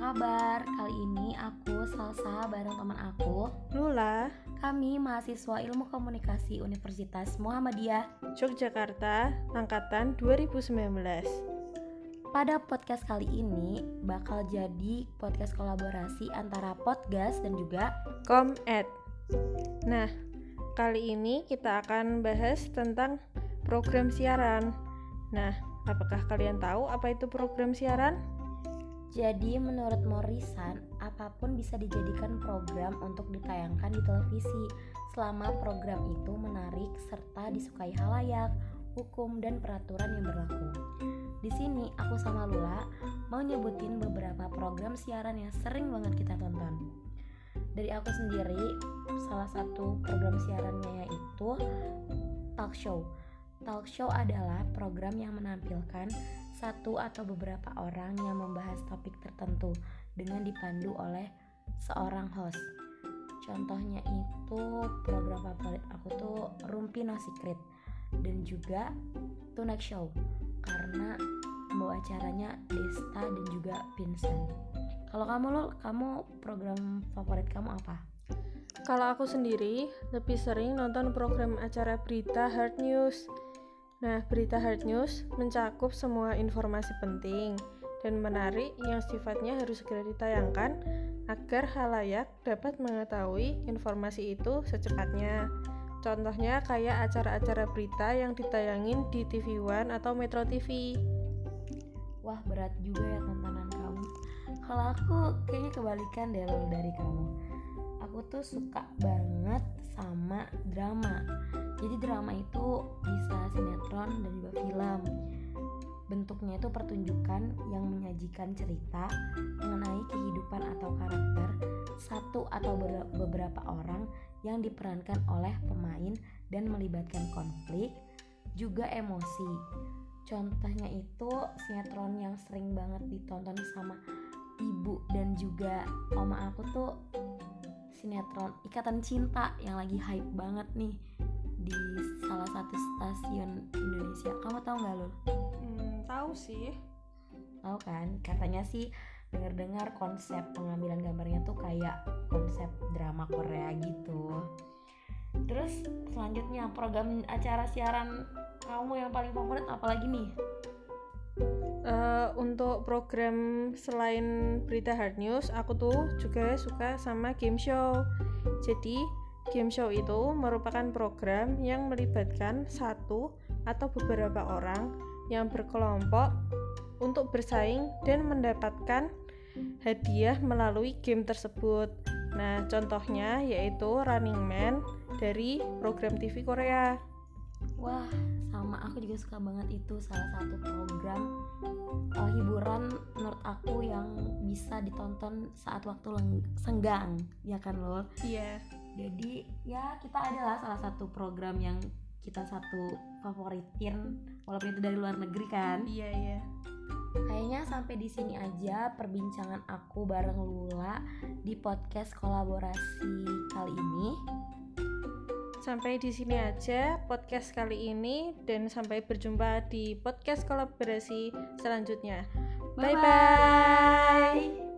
kabar? Kali ini aku Salsa bareng teman aku Lula, Kami mahasiswa ilmu komunikasi Universitas Muhammadiyah Yogyakarta, Angkatan 2019 Pada podcast kali ini bakal jadi podcast kolaborasi antara Podgas dan juga Com Ed. Nah, kali ini kita akan bahas tentang program siaran Nah, apakah kalian tahu apa itu program siaran? Jadi menurut Morrison, apa pun bisa dijadikan program untuk ditayangkan di televisi selama program itu menarik serta disukai halayak, hukum dan peraturan yang berlaku. Di sini aku sama Lula mau nyebutin beberapa program siaran yang sering banget kita tonton. Dari aku sendiri, salah satu program siarannya yaitu talk show. Talk show adalah program yang menampilkan satu atau beberapa orang yang membahas topik tertentu dengan dipandu oleh seorang host. Contohnya itu program favorit aku tuh Rumpi No Secret dan juga Tonight Show karena membawa acaranya Desta dan juga Vincent. Kalau kamu lo, kamu program favorit kamu apa? Kalau aku sendiri lebih sering nonton program acara berita Hard News. Nah, berita Hard News mencakup semua informasi penting dan menarik yang sifatnya harus segera ditayangkan agar halayak dapat mengetahui informasi itu secepatnya. Contohnya kayak acara-acara berita yang ditayangin di TV One atau Metro TV. Wah, berat juga ya tontonan kamu. Kalau aku kayaknya kebalikan deh dari kamu. Aku tuh suka banget sama drama. Jadi drama itu bisa sinetron dan juga film. Bentuknya itu pertunjukan yang menyajikan cerita mengenai kehidupan atau karakter satu atau beberapa orang yang diperankan oleh pemain dan melibatkan konflik juga emosi. Contohnya itu sinetron yang sering banget ditonton sama ibu dan juga oma aku tuh sinetron Ikatan Cinta yang lagi hype banget nih di salah satu stasiun Indonesia. Kamu tahu nggak lo? Hmm, tahu sih. Tahu kan? Katanya sih dengar-dengar konsep pengambilan gambarnya tuh kayak konsep drama Korea gitu. Terus selanjutnya program acara siaran kamu yang paling favorit apalagi nih? Uh, untuk program selain berita hard news, aku tuh juga suka sama game show. Jadi game show itu merupakan program yang melibatkan satu atau beberapa orang yang berkelompok untuk bersaing dan mendapatkan hadiah melalui game tersebut. Nah, contohnya yaitu Running Man dari program TV Korea. Wah, sama aku juga suka banget itu salah satu program uh, hiburan menurut aku yang bisa ditonton saat waktu senggang, ya kan lo? Iya. Yeah. Jadi ya kita adalah salah satu program yang kita satu favoritin walaupun itu dari luar negeri kan? Iya iya. Kayaknya sampai di sini aja perbincangan aku bareng Lula di podcast kolaborasi kali ini. Sampai di sini aja podcast kali ini dan sampai berjumpa di podcast kolaborasi selanjutnya. Bye bye. bye, -bye.